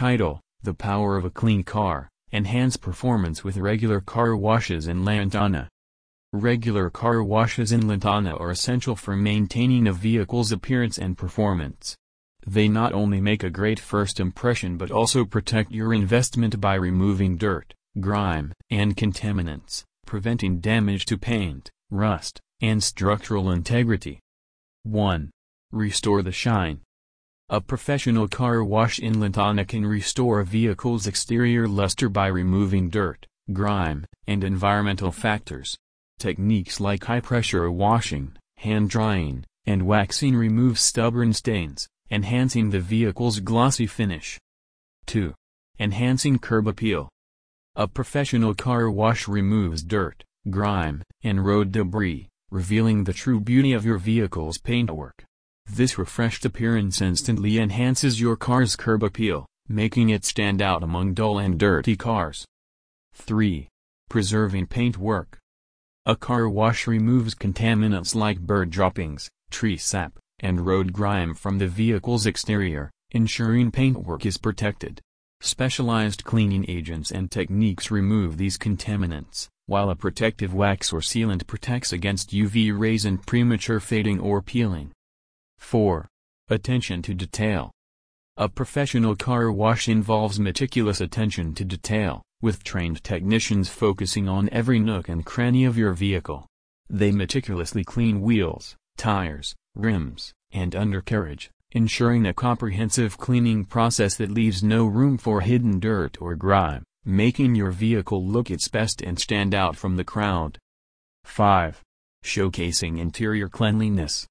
Title, The Power of a Clean Car, Enhance Performance with Regular Car Washes in Lantana. Regular car washes in Lantana are essential for maintaining a vehicle's appearance and performance. They not only make a great first impression but also protect your investment by removing dirt, grime, and contaminants, preventing damage to paint, rust, and structural integrity. 1. Restore the shine. A professional car wash in Lantana can restore a vehicle's exterior luster by removing dirt, grime, and environmental factors. Techniques like high-pressure washing, hand-drying, and waxing remove stubborn stains, enhancing the vehicle's glossy finish. 2. Enhancing curb appeal. A professional car wash removes dirt, grime, and road debris, revealing the true beauty of your vehicle's paintwork. This refreshed appearance instantly enhances your car's curb appeal, making it stand out among dull and dirty cars. 3. Preserving paintwork. A car wash removes contaminants like bird droppings, tree sap, and road grime from the vehicle's exterior, ensuring paintwork is protected. Specialized cleaning agents and techniques remove these contaminants, while a protective wax or sealant protects against UV rays and premature fading or peeling. 4. Attention to detail. A professional car wash involves meticulous attention to detail with trained technicians focusing on every nook and cranny of your vehicle. They meticulously clean wheels, tires, rims, and undercarriage, ensuring a comprehensive cleaning process that leaves no room for hidden dirt or grime, making your vehicle look its best and stand out from the crowd. 5. Showcasing interior cleanliness.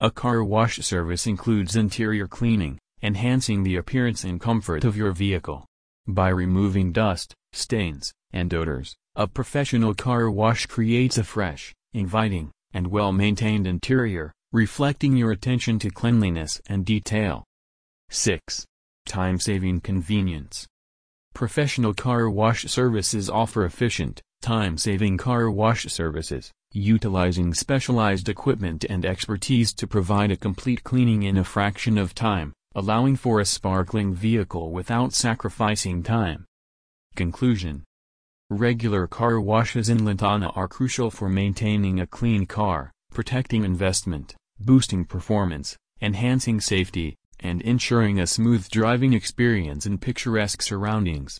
A car wash service includes interior cleaning, enhancing the appearance and comfort of your vehicle. By removing dust, stains, and odors, a professional car wash creates a fresh, inviting, and well-maintained interior, reflecting your attention to cleanliness and detail. 6. Time-saving convenience. Professional car wash services offer efficient, time-saving car wash services, utilizing specialized equipment and expertise to provide a complete cleaning in a fraction of time allowing for a sparkling vehicle without sacrificing time. Conclusion Regular car washes in Lantana are crucial for maintaining a clean car, protecting investment, boosting performance, enhancing safety, and ensuring a smooth driving experience in picturesque surroundings.